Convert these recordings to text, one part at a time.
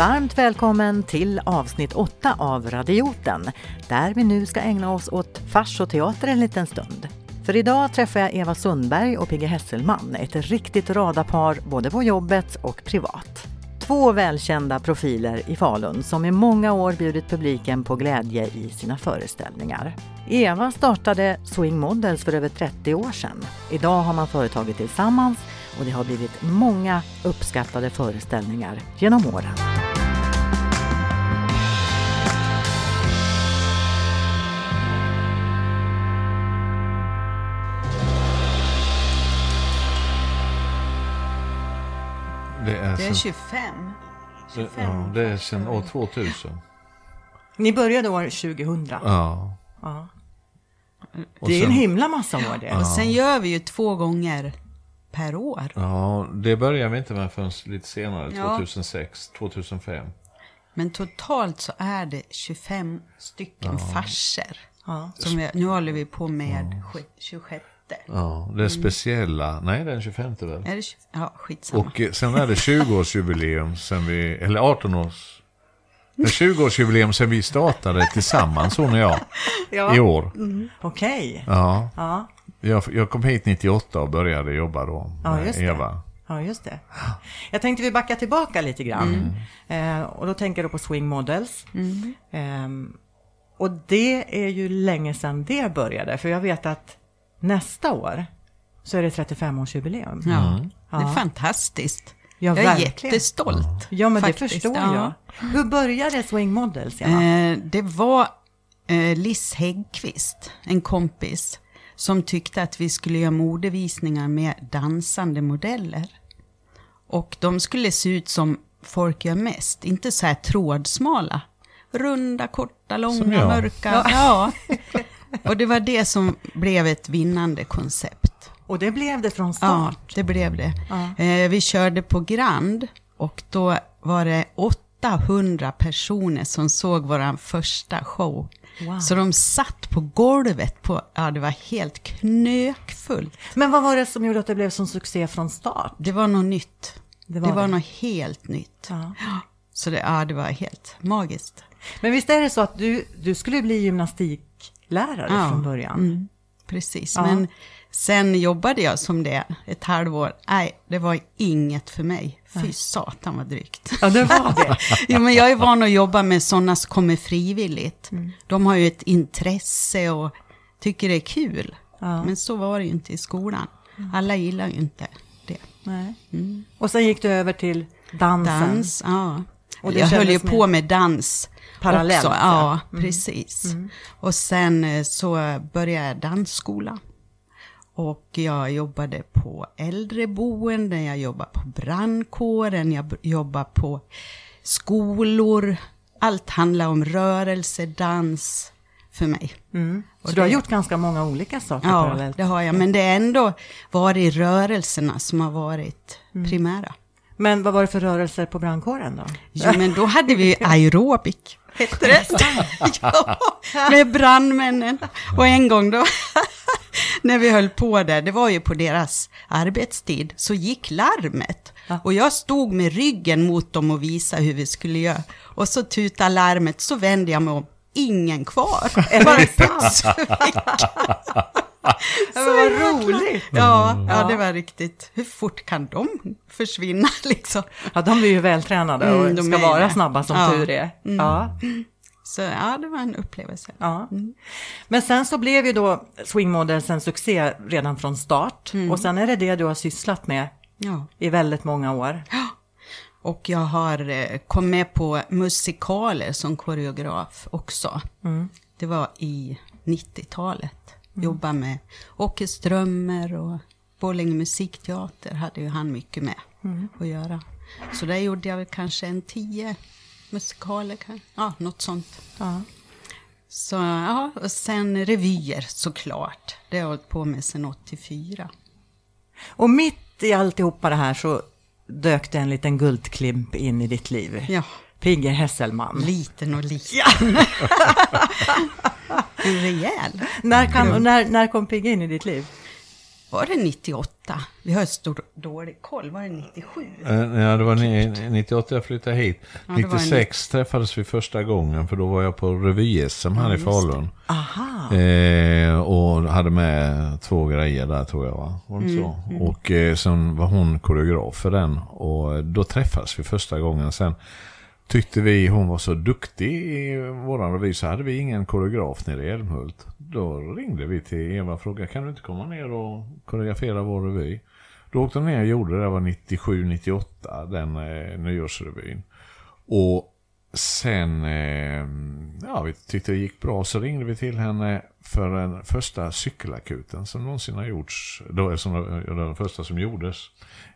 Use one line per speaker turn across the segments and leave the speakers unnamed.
Varmt välkommen till avsnitt 8 av Radioten, där vi nu ska ägna oss åt fars och teater en liten stund. För idag träffar jag Eva Sundberg och Pigge Hesselman, ett riktigt radarpar både på jobbet och privat. Två välkända profiler i Falun som i många år bjudit publiken på glädje i sina föreställningar. Eva startade Swing Models för över 30 år sedan. Idag har man företaget tillsammans och det har blivit många uppskattade föreställningar genom åren.
Det är,
Det är
sen,
25.
det, ja, det är sedan år 2000.
Ni började år 2000.
Ja.
Ja. Det är en
sen-
himla massa år det.
Och sen gör vi ju två gånger per år.
Ja, det börjar vi inte med förrän lite senare,
Ja.
2006, 2005.
Men totalt så är det 25 stycken farser.
Ja.
Som vi, nu håller vi på med 26.
Ja, det är speciella, nej det är den 25 väl?
Är det 20? Ja, skitsamma.
Och eh, sen är det 20-årsjubileum sen vi, eller 18 års, det är 20-årsjubileum sen vi startade tillsammans hon och jag,
Ja.
i år.
Okej.
Ja,
Ja.
Jag, jag kom hit 98 och började jobba då
Ja,
med
det.
Eva.
ja, just det. Jag tänkte vi backar tillbaka lite grann. Eh, och då tänker jag då på Swing Models. Ehm, och det är ju länge sedan det började. För jag vet att nästa år så är det 35-årsjubileum.
Ja, det är
Ja.
fantastiskt.
Ja,
jag är
verkligen.
jättestolt.
Ja, men det
faktiskt.
förstår
Ja.
jag. Hur började Swing Models?
Eh, det var eh, Liss Häggqvist, en kompis, som tyckte att vi skulle göra modevisningar med dansande modeller. Och de skulle se ut som folk gör mest, inte så här trådsmala. Runda, korta, långa, mörka. Ja. Och det var det som blev ett vinnande koncept.
Och det blev det från
Ja,
start?
det blev det.
Ja.
Eh, vi körde på Grand och då var det 800 personer som såg vår första show.
Wow.
Så de satt på golvet, på, ja det var helt knökfullt.
Men vad var det som gjorde att det blev sån succé från start?
Det var något nytt.
Det
Det
var
var,
det.
något helt nytt.
Ja.
Så det, ja, det var helt magiskt.
Men visst är det så att du, du skulle bli gymnastiklärare
Ja.
från början?
Mm, precis,
Ja.
men sen jobbade jag som det ett halvår. Nej, det var inget för mig. Fy satan vad drygt.
Ja, det var det.
Jo, men jag är van att jobba med sådana som kommer frivilligt.
Mm.
De har ju ett intresse och tycker det är kul.
Ja. Mm.
Men så var det ju inte i skolan. Alla gillar ju inte det.
Nej. Och sen gick du över till dansen.
Dans, ja.
Och
jag höll ju på med dans
Parallellt,
också.
ja.
Ja,
Mm.
precis. Och sen eh, så började jag dansskola. Och jag jobbade på äldreboenden, jag jobbade på brandkåren, jag jobbade på skolor. Allt handlar om rörelse, dans för mig.
Mm. Så
Och
du har
det-
gjort ganska många olika saker
Ja,
parallellt?
det har jag. Men det är ändå varit rörelserna som har varit
Mm.
primära.
Men vad var det för rörelser på brandkåren då?
Jo, men då hade vi aerobik. Hette det? ja, med brandmännen. Och en gång då, när vi höll på där, det var ju på deras arbetstid, så gick larmet. Och jag stod med ryggen mot dem och visade hur vi skulle göra. Och så tutade larmet, så vände jag mig om. Ingen kvar. Bara puts.
Ja, men vad roligt!
Ja,
Ja.
ja, det var riktigt. Hur fort kan de försvinna liksom?
Ja, de blir ju vältränade och
Mm, de
ska
är
vara
det.
snabba som
Ja.
tur är. Ja.
Så ja, det var en upplevelse.
Ja. Men sen så blev ju då Swing Models en succé redan från start.
Mm.
Och sen är det det du har sysslat med
Ja.
i väldigt många år.
Och jag har eh, kommit med på musikaler som koreograf också. Det var i 90-talet. Jobba med Åke Strömmer och Borlänge musikteater hade ju han mycket med att göra. Så där gjorde jag väl kanske en tio musikaler, kan- ja, något sånt.
Ja.
Så ja, och sen revyer såklart. Det har jag hållit på med sedan 84.
Och mitt i alltihopa det här så dök det en liten guldklimp in i ditt liv.
Ja,
Pigge Hesselman.
liten och liten. en rejäl.
När, kan, när, när kom Pigge in i ditt liv?
Var det 98? Vi har så dålig koll. Var det 97?
Eh, Ja, det var ni- 98 jag flyttade hit.
Ja, det var
96 träffades vi första gången för då var jag på revy-SM här i Falun. Eh, och hade med två grejer där tror jag va? Var
Mm,
så? Och eh, sen var hon koreograf för den. Och då träffades vi första gången. Sen tyckte vi hon var så duktig i våran revy så hade vi ingen koreograf nere i Älmhult. Då ringde vi till Eva och frågade kan du inte komma ner och koreografera vår revy? Då åkte hon ner och gjorde det, det var 97-98, den eh, nyårsrevyn. Och sen, eh, ja vi tyckte det gick bra så ringde vi till henne för den första cykelakuten som någonsin har gjorts. Då, som, den första som gjordes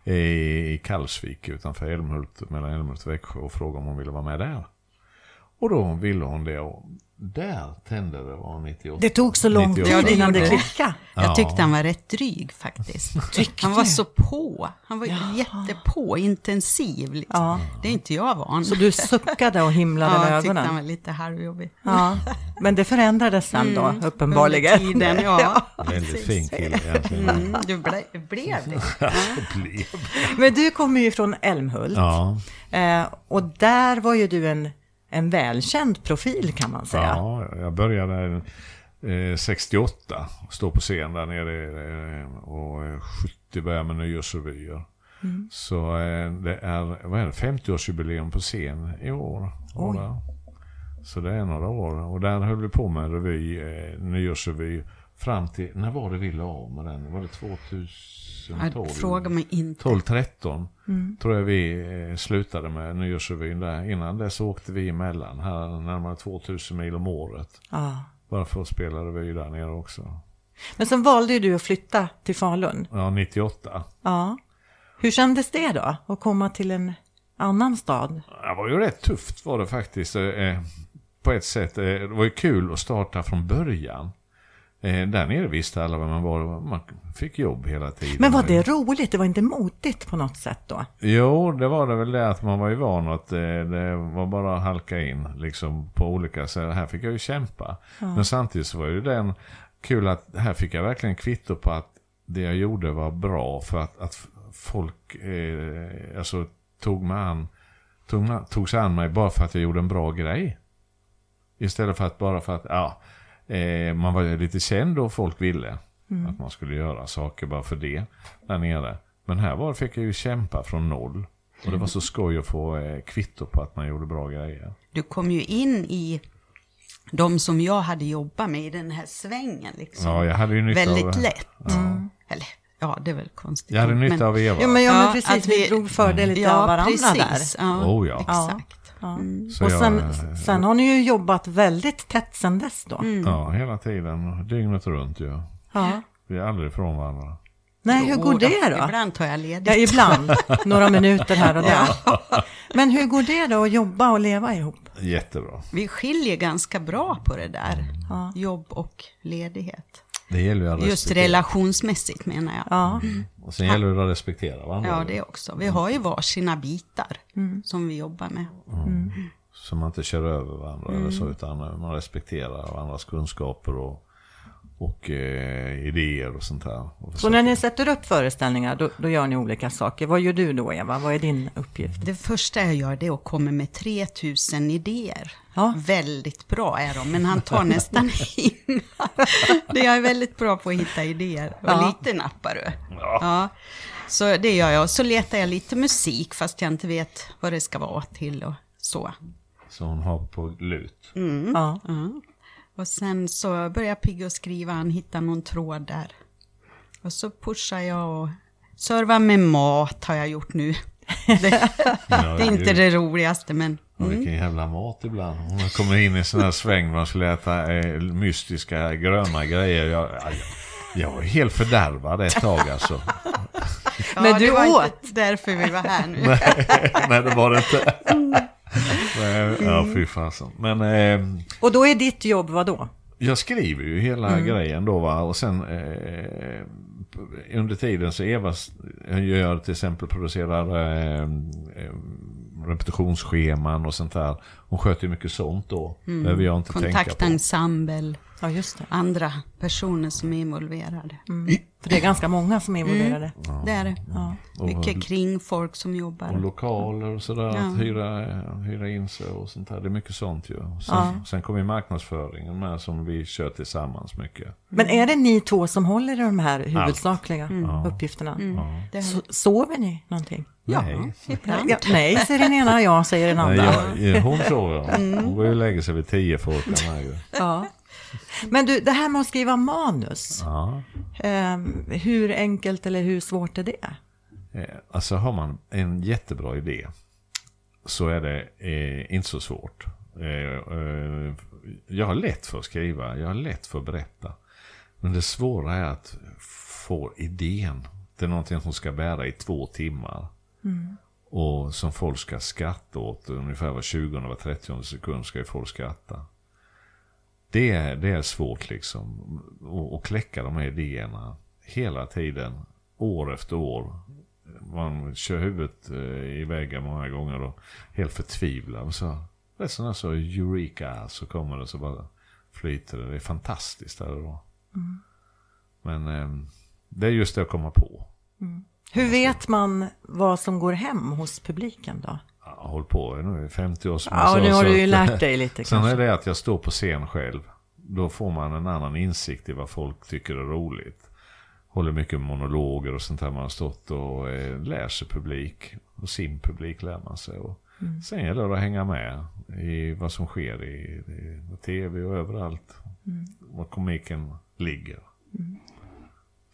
i, Kallsvik utanför Älmhult, mellan Älmhult och Växjö och frågade om hon ville vara med där. Och då ville hon det och där tände det var 98.
Det tog så lång
98.
tid
Ja, det
innan det klickade.
Jag tyckte han var rätt dryg faktiskt. Han var så på. Han var jättepå, intensiv. Liksom.
Ja.
Det är inte jag van.
Så du suckade och himlade
ja,
med
jag tyckte han
ögonen.
var lite halvjobbig.
Ja. Men det förändrades sen då,
Mm.
uppenbarligen.
Under tiden, ja.
Väldigt fin kille egentligen.
Mm, du ble, blev det.
Men du kommer ju från Älmhult.
Ja,
Eh, och där var ju du en, en välkänd profil kan man säga.
ja, jag började eh, 68, stå på scen där nere eh, och eh, 70 började med nyårsrevyer. Så eh, det är, vad är det, 50-årsjubileum på scen i år.
Oj.
Så det är några år. Och där höll vi på med revy, eh, nyårsrevy fram till, när var det vi la av med den? Var det 2012?
Ja, Fråga mig inte.
12-13 tror jag vi eh, slutade med nyårsrevyn där. Innan dess åkte vi emellan här närmare 2000 mil om året.
Ja.
Bara för att spela revy där nere också.
Men sen valde ju du att flytta till Falun.
Ja, 98.
Ja. Hur kändes det då, att komma till en annan stad?
Det var ju rätt tufft var det faktiskt. eh, På ett sätt. Eh, Det var ju kul att starta från början. Eh, Där nere visste alla vad man var. Man fick jobb hela tiden.
Men var det roligt? Det var inte motigt på något sätt då?
Jo, det var det väl det att man var ju van att eh, det var bara att halka in liksom på olika sätt. Här fick jag ju kämpa. Men samtidigt så var ju den kul att här fick jag verkligen kvitto på att det jag gjorde var bra för att, att folk eh, alltså, tog, mig an, tog, tog sig an mig bara för att jag gjorde en bra grej. Istället för att bara för att ja, eh, man var lite känd och folk ville att man skulle göra saker bara för det där nere. Men här var, fick jag ju kämpa från noll. Och det var så skoj att få eh, kvitto på att man gjorde bra grejer.
Du kom ju in i de som jag hade jobbat med i den här svängen. Liksom.
Ja, jag hade ju nytta
Väldigt
av
lätt. Eller, ja, det är väl konstigt.
Jag hade nytta
men-
av Eva.
Ja, men, ja, men
Ja,
precis,
att
vi
vi-
drog fördel lite
Ja,
av varandra
precis.
där.
Ja,
Oh, ja.
Exakt.
Ja.
Så
Och
jag-
sen, sen har ni ju jobbat väldigt tätt sen dess då.
Ja, hela tiden. Dygnet runt ju.
Ja.
Vi är aldrig ifrån varandra.
Nej, hur går det då?
Ibland tar jag ledigt.
Ja, ibland. Några minuter här och där. Men hur går det då att jobba och leva ihop?
Jättebra.
Vi skiljer ganska bra på det där.
Ja.
Jobb och ledighet.
Det gäller ju att
Just
respektera.
relationsmässigt menar jag.
Ja,
Och sen gäller det att respektera varandra.
Ja, det också. Vi har ju varsina bitar som vi jobbar med.
Så man inte kör över varandra eller
Mm.
så, utan man respekterar varandras kunskaper och, och eh, idéer och sånt här. Och
så när ni sätter upp föreställningar, då, då gör ni olika saker. Vad gör du då, Eva? Vad är din uppgift?
Det första jag gör det är att komma med 3000 idéer.
Ja.
Väldigt bra är de, men han tar nästan inga. Det jag är väldigt bra på att hitta idéer. Och
Ja.
lite nappar du. Ja. Så det gör jag. Så letar jag lite musik, fast jag inte vet vad det ska vara till och så.
Så hon har på lut.
Ja.
Och sen så börjar jag pigga och skriva, han hittar någon tråd där. Och så pushar jag och servar med mat har jag gjort nu. Det, det är inte det roligaste, men
Och vilken jävla mat ibland. Hon kommer in i sån här sväng man skulle äta eh, mystiska gröna grejer. Jag, jag, jag var helt fördärvad ett tag alltså.
Men
ja,
du
det var
åt.
inte därför vi var här nu.
Nej, det var det inte. Men, ja, fy fasen. Men eh,
Och då är ditt jobb vad då?
jag skriver ju hela grejen då va. Och sen eh, under tiden så Eva gör till exempel producerar eh, eh, repetitionsscheman och sånt där. Hon sköter ju mycket sånt då. Behöver jag inte tänka på.
Kontaktensemble.
Ja, just det.
andra personer som är involverade.
För det är ganska många som är involverade.
Det är det.
Ja.
Och-
Mycket kring folk som
Och
jobbar.
lokaler och sådär,
Ja.
att hyra, hyra in sig och sånt där. Det är mycket sånt ju. Sen,
Ja.
sen kommer marknadsföringen med som vi kör tillsammans mycket.
Men är det ni två som håller i de här huvudsakliga uppgifterna?
Det är
Så, sover ni någonting?
Ja,
Nej.
Ja, nej, säger den ena, ja, säger den
Nej,
andra.
jag, hon sover.
Mm.
Hon går ju och lägger sig vid tio för att orka med.
Ja. Men du, det här med att skriva manus,
Ja.
eh, hur enkelt eller hur svårt är det?
Eh, Alltså har man en jättebra idé så är det eh, inte så svårt. Eh, eh, jag har lätt för att skriva, jag har lätt för att berätta. Men det svåra är att få idén till någonting som ska bära i två timmar. Och som folk ska skratta åt ungefär var 20 och var 30 sekund ska ju folk skratta. Det är, det är svårt liksom. att- kläcka de här idéerna hela tiden, år efter år. Man kör huvudet eh, i väggen många gånger och helt förtvivlad. Så, det är sådana så eureka, så kommer det så bara flyter det. Det är fantastiskt där och då. Men eh, det är just det att komma på.
Hur vet man vad som går hem hos publiken då?
Har hållit på nu i 50 år som
Ja, och nu har du ju lärt dig lite
Sen är
kanske.
det att jag står på scen själv. Då får man en annan insikt i vad folk tycker är roligt. Håller mycket monologer och sånt där man har stått och eh, lär sig publik. Och sin publik lär man sig. Och
Mm.
Sen gäller det att hänga med i vad som sker i, i tv och överallt.
Mm.
Var komiken ligger.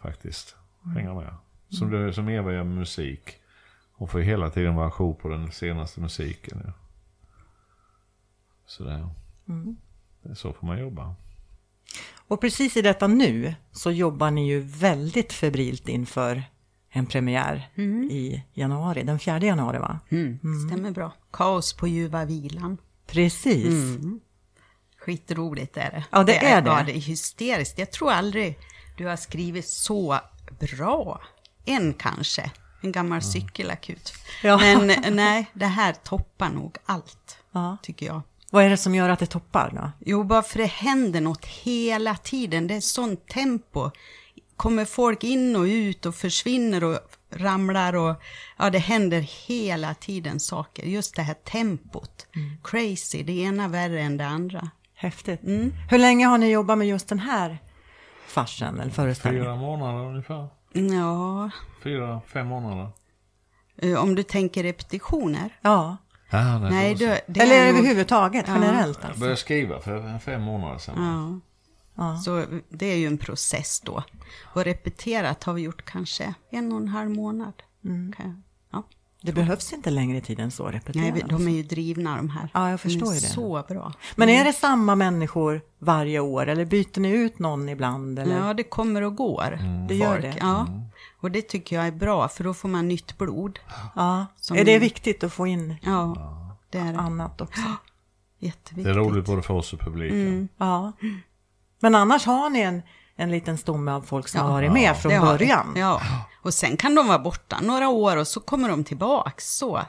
Faktiskt.
Mm.
Hänga med. Som, det, som Eva gör med musik. Hon får ju hela tiden vara ajour på den senaste musiken. Ja. Sådär.
Mm.
Det är så får man jobba.
Och precis i detta nu så jobbar ni ju väldigt febrilt inför en premiär i januari, den 4 januari va?
Mm, stämmer bra. Kaos på ljuva vilan.
Precis.
Skitroligt är det.
Ja, det är det.
Ja, det är hysteriskt. Jag tror aldrig du har skrivit så bra. En kanske. En gammal cykelakut.
Ja.
Men nej, det här toppar nog allt.
Ja.
Tycker jag.
Vad är det som gör att det toppar då?
Jo, bara för det händer något hela tiden. Det är sånt tempo. Kommer folk in och ut och försvinner och ramlar och ja, det händer hela tiden saker. Just det här tempot. Crazy, det ena värre än det andra.
Häftigt. Hur länge har ni jobbat med just den här farsen eller föreställningen?
Fyra månader ungefär.
Ja,
Fyra, fem månader.
eh, om du tänker repetitioner.
Ja,
Ja, nej,
Nej,
så.
det,
eller
är nog-
överhuvudtaget, generellt
Jag
alltså.
började skriva för fem månader sedan.
Ja.
Ja.
Så det är ju en process då. Och repeterat har vi gjort kanske en och en halv månad.
Mm.
Kan jag- Ja.
Det behövs inte längre tid än så att repetera.
Nej, de är ju drivna de här.
Ja, jag förstår
de är
det.
så bra.
Men är det samma människor varje år eller byter ni ut någon ibland? Eller?
Ja, det kommer och går.
Det gör det.
Ja. Och det tycker jag är bra, för då får man nytt blod.
Ja.
Som-
Är det viktigt att få in
Ja, det är det.
annat också?
Jätteviktigt.
Det är roligt både för oss och publiken.
Ja. Men annars har ni en, en liten stomme av folk som
Ja.
har varit med från
Det vi.
början.
Ja, och sen kan de vara borta några år och så kommer de tillbaks. Så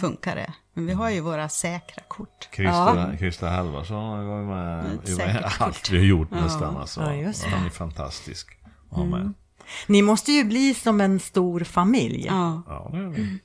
funkar det. Men vi har ju våra säkra kort.
Christer, Christer Halvarsson var ju med i allt vi har gjort nästan. Alltså.
Ja, just det.
Han är fantastisk. att ha med.
Ni måste ju bli som en stor familj.
Ja,
Ja, det är det.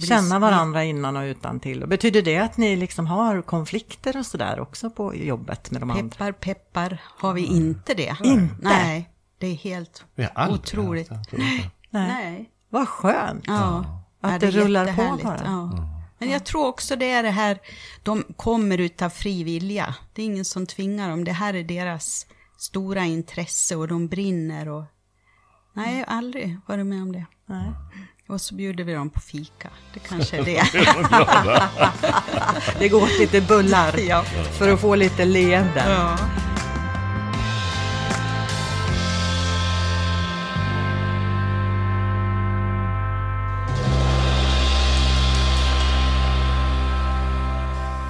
Känna varandra innan och utan till. Och betyder det att ni liksom har konflikter och sådär också på jobbet med de andra?
peppar, peppar. Har vi inte det?
Inte?
Nej, det är helt
Vi har aldrig
otroligt.
haft det.
Nej.
Nej.
Vad skönt.
Ja.
Att
Ja,
det
är
rullar på bara.
Ja. Men jag tror också det är det här, de kommer utav fri vilja. Det är ingen som tvingar dem. Det här är deras stora intresse och de brinner. Och... Nej, jag har aldrig varit med om det.
Nej.
Och så bjuder vi dem på fika. Det kanske är det.
Det går åt lite bullar
ja.
för att få lite leenden.
ja.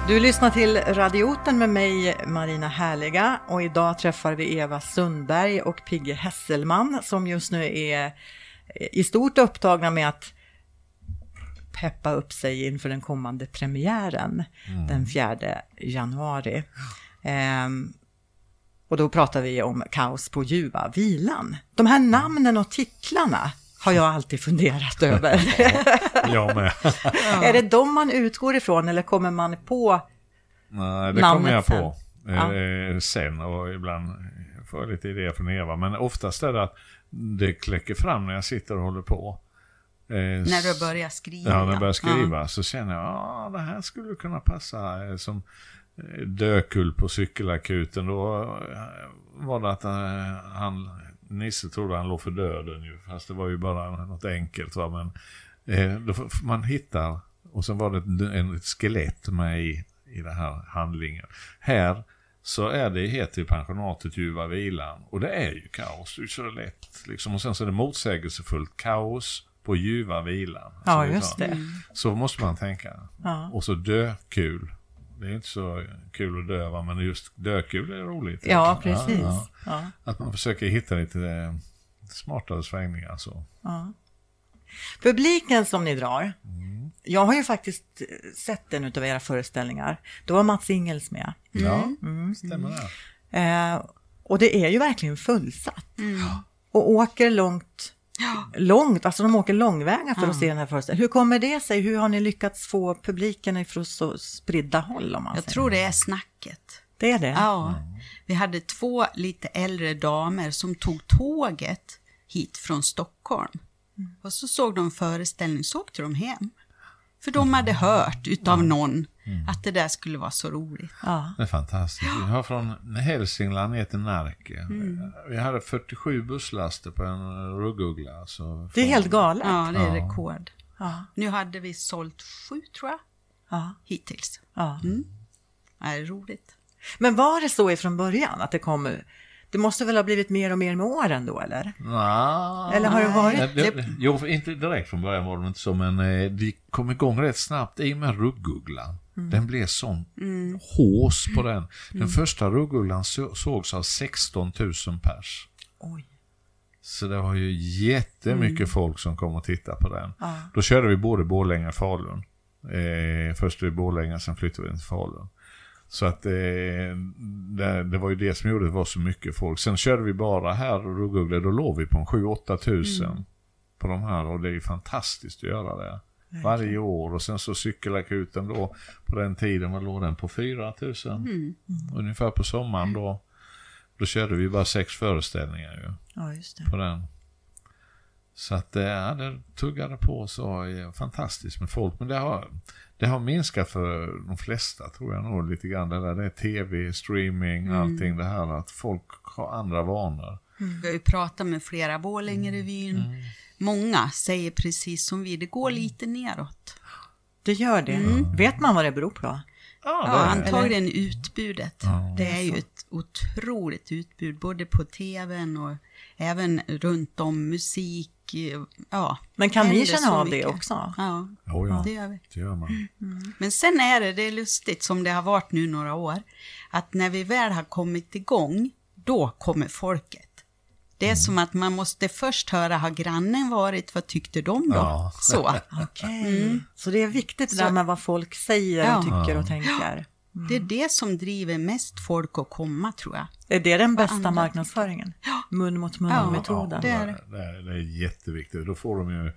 Du lyssnar till Radioten med mig, Marina Härliga. Och idag träffar vi Eva Sundberg och Pigge Hesselman som just nu är i stort upptagna med att peppa upp sig inför den kommande premiären den 4 januari. Ehm, Och då pratar vi om Kaos på ljuva vilan. De här namnen och titlarna har jag alltid funderat över.
Jag med.
Är det de man utgår ifrån eller kommer man på?
Nej, det
Namnet
kommer jag
sen.
på eh, sen och ibland får jag lite idéer från Eva. Men oftast är det att det kläcker fram när jag sitter och håller på. Eh,
När du börjar skriva.
Ja, när jag börjar skriva så känner jag att det här skulle kunna passa eh, som dökull på cykelakuten. Då eh, var det att eh, han, Nisse trodde han låg för döden ju, fast det var ju bara något enkelt. Va? Men eh, då man hittar, och sen var det ett, ett skelett med i, i den här handlingen. Här så är det, heter ju pensionatet Ljuva vilan. Och det är ju kaos, det är ju så lätt. Liksom. Och sen så är det motsägelsefullt, kaos på ljuva vilan.
Ja,
Så det är
just det.
Så måste man tänka.
Ja.
Och så dökul. Det är inte så kul att dö, va? men just dökul är roligt.
Ja, precis.
Ja,
Ja,
ja. Att man försöker hitta lite eh, smartare svängningar. Så.
ja. Publiken som ni drar. Jag har ju faktiskt eh, sett en av era föreställningar. Då var Mats Ingels med.
Ja,
Mm.
stämmer det.
Eh, och det är ju verkligen fullsatt. Och åker långt, långt, alltså de åker långväga för att se den här föreställningen. Hur kommer det sig? Hur har ni lyckats få publiken ifrån så spridda håll om man
Jag
säger?
tror det är snacket.
Det är det?
Ja, vi hade två lite äldre damer som tog tåget hit från Stockholm. Och så såg de föreställning, så åkte de hem. För de hade hört utav någon att det där skulle vara så roligt.
Ja.
Det är fantastiskt. Vi har från Hälsingland ner till Närke.
Mm.
Vi hade 47 busslaster på en rugguggla. Så
Det är helt galet.
Ja, det är rekord.
Ja.
Nu hade vi sålt sju, tror jag,
Ja.
hittills.
Ja.
Det är roligt.
Men var det så ifrån början att det kom... Det måste väl ha blivit mer och mer med åren då, eller?
Nja,
Eller har det varit-
Nej, det, jo, inte direkt från början var det inte så, men eh, det kom igång rätt snabbt i och med ruggugglan.
Mm.
Den blev sån hås på den. Den första ruggugglan så, sågs av 16 000 pers.
Oj.
Så det var ju jättemycket folk som kom och tittade på den.
Mm. Ja.
Då körde vi både Borlänge och Falun. Eh, först i Borlänge, sen flyttade vi till Falun. Så att eh, det, det var ju det som gjorde att det var så mycket folk. Sen körde vi bara här och ruggugglor, då låg vi på en 7-8 tusen på de här och det är ju fantastiskt att göra det. Varje år och sen så cykelakuten då på den tiden, vad låg den på? 4 tusen Ungefär på sommaren då. Då körde vi bara sex föreställningar ju
Ja, just det.
på den. Så att det, ja, det tuggade på så är fantastiskt med folk. Men det har, det har minskat för de flesta tror jag nog lite grann. Det där det är tv, streaming, allting det här att folk har andra vanor.
Vi har ju pratat med flera Borlängerevyn. Många säger precis som vi, det går lite neråt.
Det gör det. Vet man vad det beror på?
Ja,
är-
antagligen utbudet. Det är ju ett otroligt utbud, både på tvn och även runt om musik. Eh, Ja,
Men kan ni känna av det också?
Ja,
Jo, ja,
det gör vi.
det gör man.
Men sen är det, det är lustigt som det har varit nu några år, att när vi väl har kommit igång, då kommer folket. Det är
Mm.
som att man måste först höra, har grannen varit, vad tyckte de då?
Ja.
Så.
Okej. Så det är viktigt det där med vad folk säger och tycker och tänker.
Det är det som driver mest folk att komma, tror jag.
Är det den bästa
andra
marknadsföringen? Mun mot
Ja.
mun-metoden?
det är
det, det, är, det är jätteviktigt. Då får de ju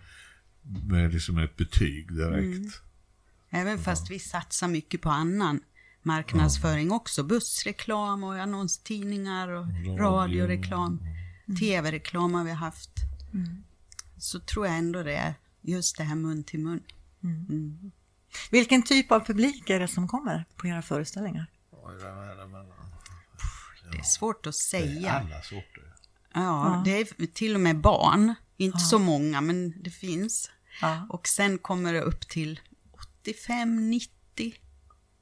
med liksom ett betyg direkt.
Även fast vi satsar mycket på annan marknadsföring också. Bussreklam och annonstidningar och radioreklam. Tv-reklam har vi haft. Så tror jag ändå det är just det här mun till mun.
Vilken typ av publik är det som kommer på era föreställningar?
Oj, vad är det?
Det är svårt att
Det är
säga.
alla sorter.
Ja, det är till och med barn. Inte så många, men det finns.
Ja.
Och sen kommer det upp till 85-90.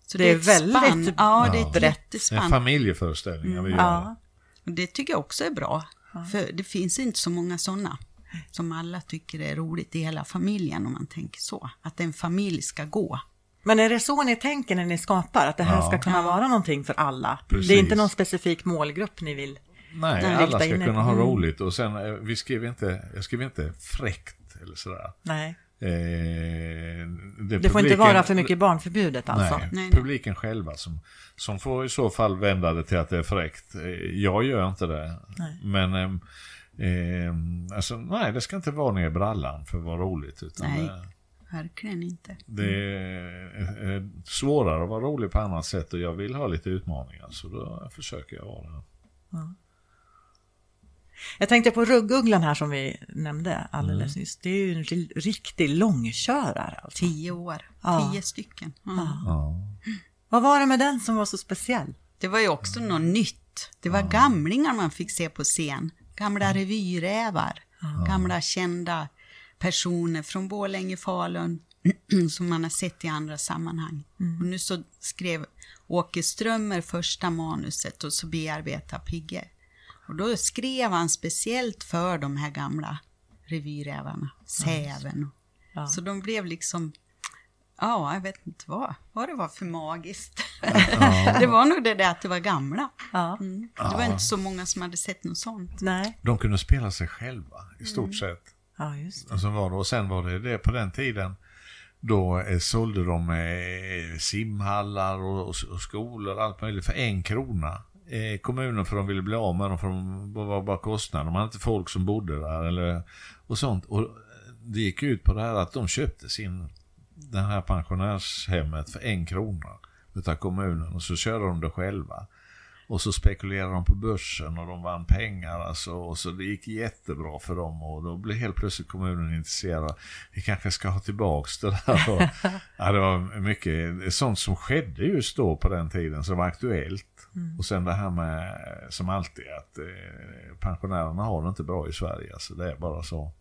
Så
Det är
ett
väldigt
spann. Ja, det är ett
brett.
Det är
jättespann.
familjeföreställningar vi gör.
Ja.
Det tycker jag också är bra. För det finns inte så många sådana. Som alla tycker är roligt i hela familjen om man tänker så. Att en familj ska gå.
Men är det så ni tänker när ni skapar? Att det här
Ja.
ska kunna vara någonting för alla?
Precis.
Det är inte någon specifik målgrupp ni vill?
Nej,
Den
alla ska
in
kunna ha
Mm.
roligt och sen, eh, vi skriver inte, jag skriver inte fräckt eller sådär.
Nej.
Eh,
Det, det får inte vara för mycket barnförbjudet alltså?
Nej,
Nej, nej.
publiken själva som, som får i så fall vända det till att det är fräckt. Eh, Jag gör inte det.
Nej.
Men ehm, ehm, alltså, nej, det ska inte vara ner i brallan för att vara roligt. Utan
Nej.
Det,
Verkligen inte.
det är eh, svårare att vara rolig på annat sätt och jag vill ha lite utmaningar. Så då försöker jag vara det.
Jag tänkte på ruggugglan här som vi nämnde alldeles
Mm.
nyss. Det är ju en ri- riktig långkörare. Alltså.
Tio år.
Ja.
Tio stycken. Ja.
Ja.
Vad var det med den som var så speciell?
Det var ju också något nytt. Det var gamlingar man fick se på scen. Gamla revyrävar. Gamla kända personer från Borlänge, Falun som man har sett i andra sammanhang. Och nu så skrev Åke Strömmer första manuset och så bearbetade Pigge. Och då skrev han speciellt för de här gamla revyrävarna, Säven.
Ja.
Så de blev liksom, ja, jag vet inte vad, vad det var för magiskt. det var nog det där att det var gamla.
Ja.
Mm. Det var inte så många som hade sett något sånt.
Nej.
De kunde spela sig själva i stort sett.
Ja, just det.
Och, så var det, och sen var det det på den tiden. Då eh, sålde de eh, simhallar och, och, och skolor och allt möjligt för en krona. Eh, kommunen för de ville bli av med dem för de var bara kostnader. De hade inte folk som bodde där eller, och sånt. Och det gick ut på det här att de köpte sin, det här pensionärshemmet för en krona utav kommunen och så körde de det själva. Och så spekulerade de på börsen och de vann pengar alltså, och så det gick jättebra för dem och då blev helt plötsligt kommunen intresserad. Vi kanske ska ha tillbaks det där. Och, ja, det var mycket sånt som skedde just då på den tiden som var aktuellt. Och sen det här med, som alltid, att eh, pensionärerna har det inte bra i Sverige. Alltså, det är bara så.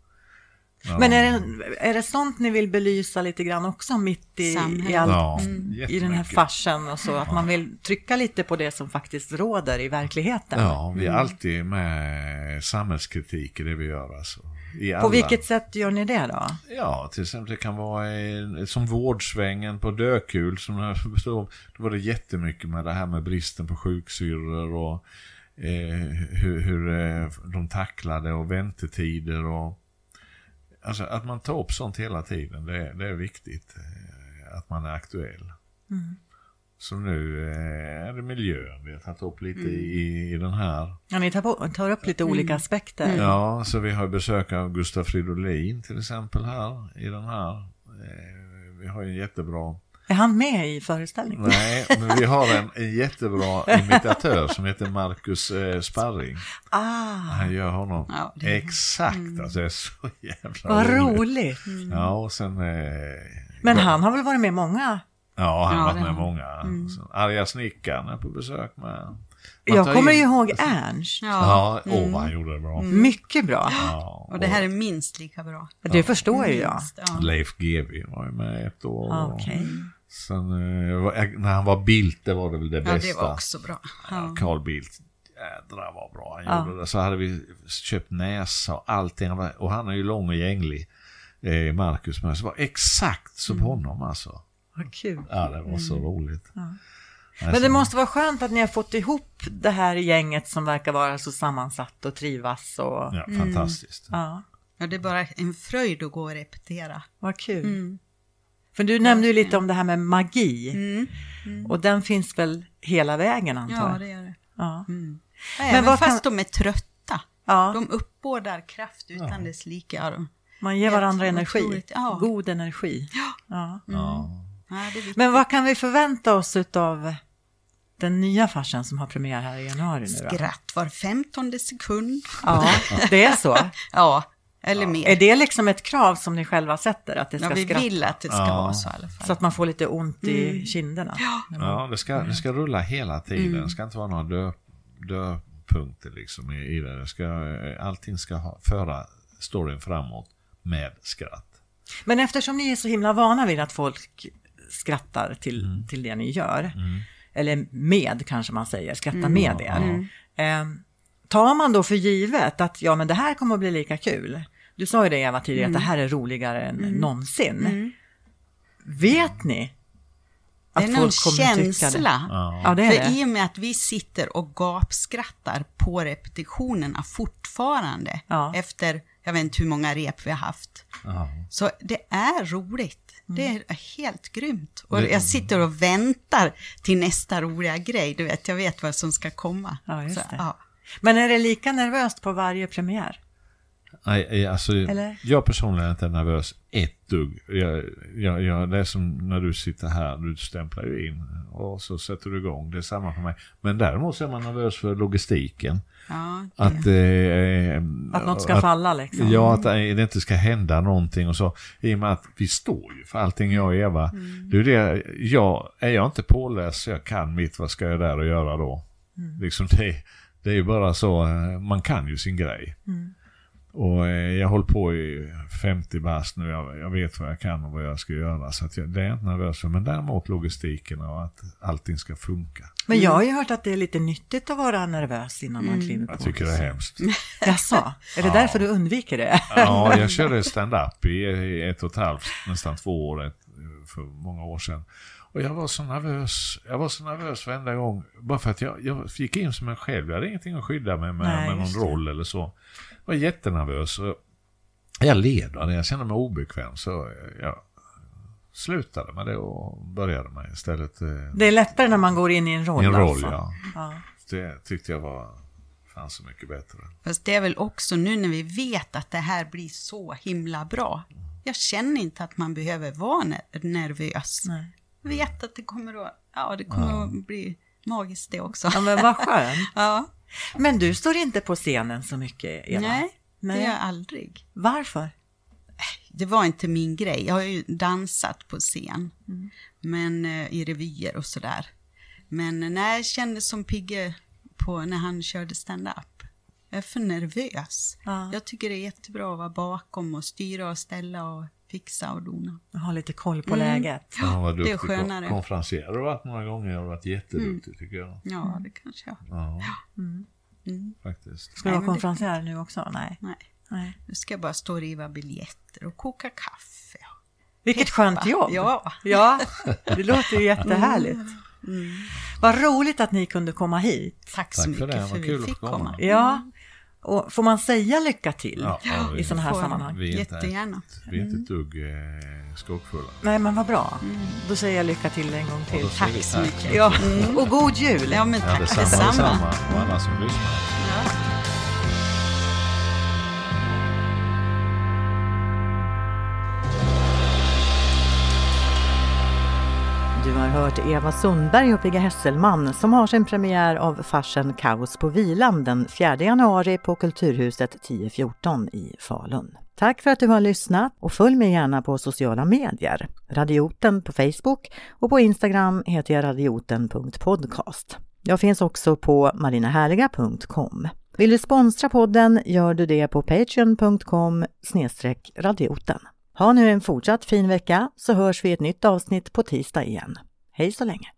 Ja.
Men är det, är det sånt ni vill belysa lite grann också mitt i,
Samhället.
i, all,
Ja,
i den här farsen och så? Att man vill trycka lite på det som faktiskt råder i verkligheten?
Ja, vi är alltid med samhällskritik i det vi gör. Alltså. I
På
alla-
vilket sätt gör ni det då?
Ja, till exempel det kan vara eh, som vårdsvängen på Dökul. Som jag förstår, då var det jättemycket med det här med bristen på sjuksyrror och eh, hur, hur eh, de tacklade och väntetider och alltså att man tar upp sånt hela tiden, det, det är viktigt. eh, Att man är aktuell. Så nu eh, är det miljön vi har tagit upp lite i, i den här.
Ja, ni tar, på, tar upp lite olika aspekter.
Ja, så vi har besök av Gustaf Fridolin till exempel här i den här. Eh, Vi har ju en jättebra,
Är han med i föreställningen?
nej, men vi har en, en jättebra imitatör som heter Marcus eh, Sparring.
Ah,
Han gör honom
Ja, det-
exakt, alltså det är så jävla
vad roligt!
Ja, och sen... Eh,
Men han har väl varit med många?
Ja, han har
Ja,
varit med
har
många. Sen Arga snickaren är på besök med. Man
Jag kommer
in-
ju ihåg Ernst.
Ja.
Ja, åh vad han gjorde det bra.
Mycket bra.
Ja,
Och det här är minst lika bra.
Det förstår ju jag.
Minst, ja.
Leif GW var ju med ett år.
Okej.
Sen eh, när han var Bildt, det var det väl det
Ja,
bästa.
det var också bra. Ja.
Carl Bildt, jädrar vad bra han
Ja.
gjorde det. Så hade vi köpt näsa och allting. Och han är ju lång och gänglig, eh, Marcus. Men det var exakt som
Mm.
honom alltså.
Vad kul.
Ja, det var så roligt.
Men det måste vara skönt att ni har fått ihop det här gänget som verkar vara så sammansatt och trivas. Och, ja.
Ja, fantastiskt.
ja, det är bara en fröjd att gå och repetera.
vad kul. För du nämnde ju lite om det här med magi. Och den finns väl hela vägen antar
Ja,
jag?
det gör det.
Ja.
Även
vad kan-
fast de är trötta.
Ja.
De uppbådar kraft utan dess like. De.
Man ger varandra energi.
otroligt, ja.
God energi. Ja.
Ja.
Ja, viktigt.
Men vad kan vi förvänta oss av den nya farsen som har premiär här i januari nu då?
Skratt var femtonde sekund.
Ja, det är så.
Ja, eller mer.
Är det liksom ett krav som ni själva sätter? Att det ska
Ja, vi
skratta?
vill att det ska
Ja.
vara så i alla fall.
Så att man får lite ont i kinderna?
Ja, det ska, det ska rulla hela tiden. Det ska inte vara några dö, döpunkter liksom i, i det. det ska, allting ska ha, föra storyn framåt med skratt.
Men eftersom ni är så himla vana vid att folk skrattar till, till det ni gör, eller med kanske man säger, skrattar med er. Eh, tar man då för givet att ja men det här kommer att bli lika kul. Du sa ju det Eva tidigare, att det här är roligare än någonsin. Vet ni
det är
att
någon
folk kommer tycka det?
känsla.
Ja, det är
För
det.
i och med att vi sitter och gapskrattar på repetitionerna fortfarande
Ja.
efter, jag vet inte hur många rep vi har haft.
Ja.
Så det är roligt. Det
Mm.
är helt grymt. Och jag sitter och väntar till nästa roliga grej. Du vet, jag vet vad som ska komma.
Ja, just
Så,
det.
ja.
Men är det lika nervöst på varje premiär?
Nej, eh, alltså,
Eller?
jag personligen är inte nervös ett dugg. Jag, jag, jag, det är som när du sitter här, du stämplar ju in och så sätter du igång. Det är samma för mig. Men däremot så är man nervös för logistiken.
Ja,
Att, eh,
Att något ska falla liksom?
Ja, att det inte ska hända någonting och så. I och med att vi står ju för allting jag och Eva. Det är det, jag, är jag inte påläst så jag kan mitt, vad ska jag där och göra då? Liksom det, det är ju bara så, eh, man kan ju sin grej. Och eh, jag hållit på i 50 bast nu, jag, jag vet vad jag kan och vad jag ska göra. Så att jag, det är jag inte nervös för. Men däremot logistiken och att allting ska funka.
Men jag har ju hört att det är lite nyttigt att vara nervös innan man kliver på.
Jag tycker det är hemskt.
Jaså, är det därför du undviker det?
Ja, jag körde stand-up i i ett och ett halvt, nästan två år för många år sedan. Och jag var så nervös. Jag var så nervös varenda gång. Bara för att jag, jag gick in som en själv. Jag hade ingenting att skydda mig med,
Nej,
med någon roll eller så. Var jättenervös. Jag led det. Jag kände mig obekväm. Så jag slutade med det och började med istället eh,
Det är lättare när man går in i en roll
en roll.
alltså.
Ja.
Ja.
Det tyckte jag var fan så mycket bättre.
Fast det är väl också nu när vi vet att det här blir så himla bra. Jag känner inte att man behöver vara ner- nervös.
Nej.
Jag vet att det kommer att, ja, det kommer att bli magiskt det också.
ja, men vad skönt.
Ja,
Men du står inte på scenen så mycket, Eva?
nej, det
Nej.
gör jag aldrig.
Varför?
Det var inte min grej. Jag har ju dansat på scen, men eh, i revyer och sådär. Men eh, när jag kände som Pigge på när han körde stand-up. Jag är för nervös.
Ja.
Jag tycker det är jättebra att vara bakom och styra och ställa och fixa och dona.
Jag har lite koll på läget.
Ja, vad
det är
duktig
skönare.
kon- Konferencier har varit några gånger. Jag har varit jätteduktig tycker jag.
Ja, det kanske jag.
Ja,
Mm.
faktiskt.
Ska du vara
det-
konferencier nu också? Nej.
Nej,
Nej.
nu ska jag bara stå och riva biljetter och koka kaffe.
Vilket skönt jobb!
Ja.
ja, det låter ju jättehärligt. Vad roligt att ni kunde komma hit.
Tack så
Tack för
mycket
det,
för,
vad
vi
kul att
fick
komma.
komma.
Ja, och får man säga lycka till
Ja, ja,
i sådana här sammanhang?
Vi är inte,
Jättegärna.
vi är inte ett dugg eh, skrockfulla.
Nej, men vad bra. Då säger jag lycka till en gång till.
säger vi
Tack så mycket.
Ja, och god jul!
Ja, men
Ja,
tack
detsamma,
detsamma.
detsamma. Och alla som lyssnar.
Har hört Eva Sundberg och Pigga Hesselman som har sin premiär av farsen Kaos på vilan den 4 januari på Kulturhuset 1014 i Falun. Tack för att du har lyssnat och följ mig gärna på sociala medier. Radioten på Facebook och på Instagram heter jag radioten.podcast. Jag finns också på marinahärliga.com. Vill du sponsra podden gör du det på patreon.com radioten. Ha nu en fortsatt fin vecka så hörs vi i ett nytt avsnitt på tisdag igen. Hej så länge!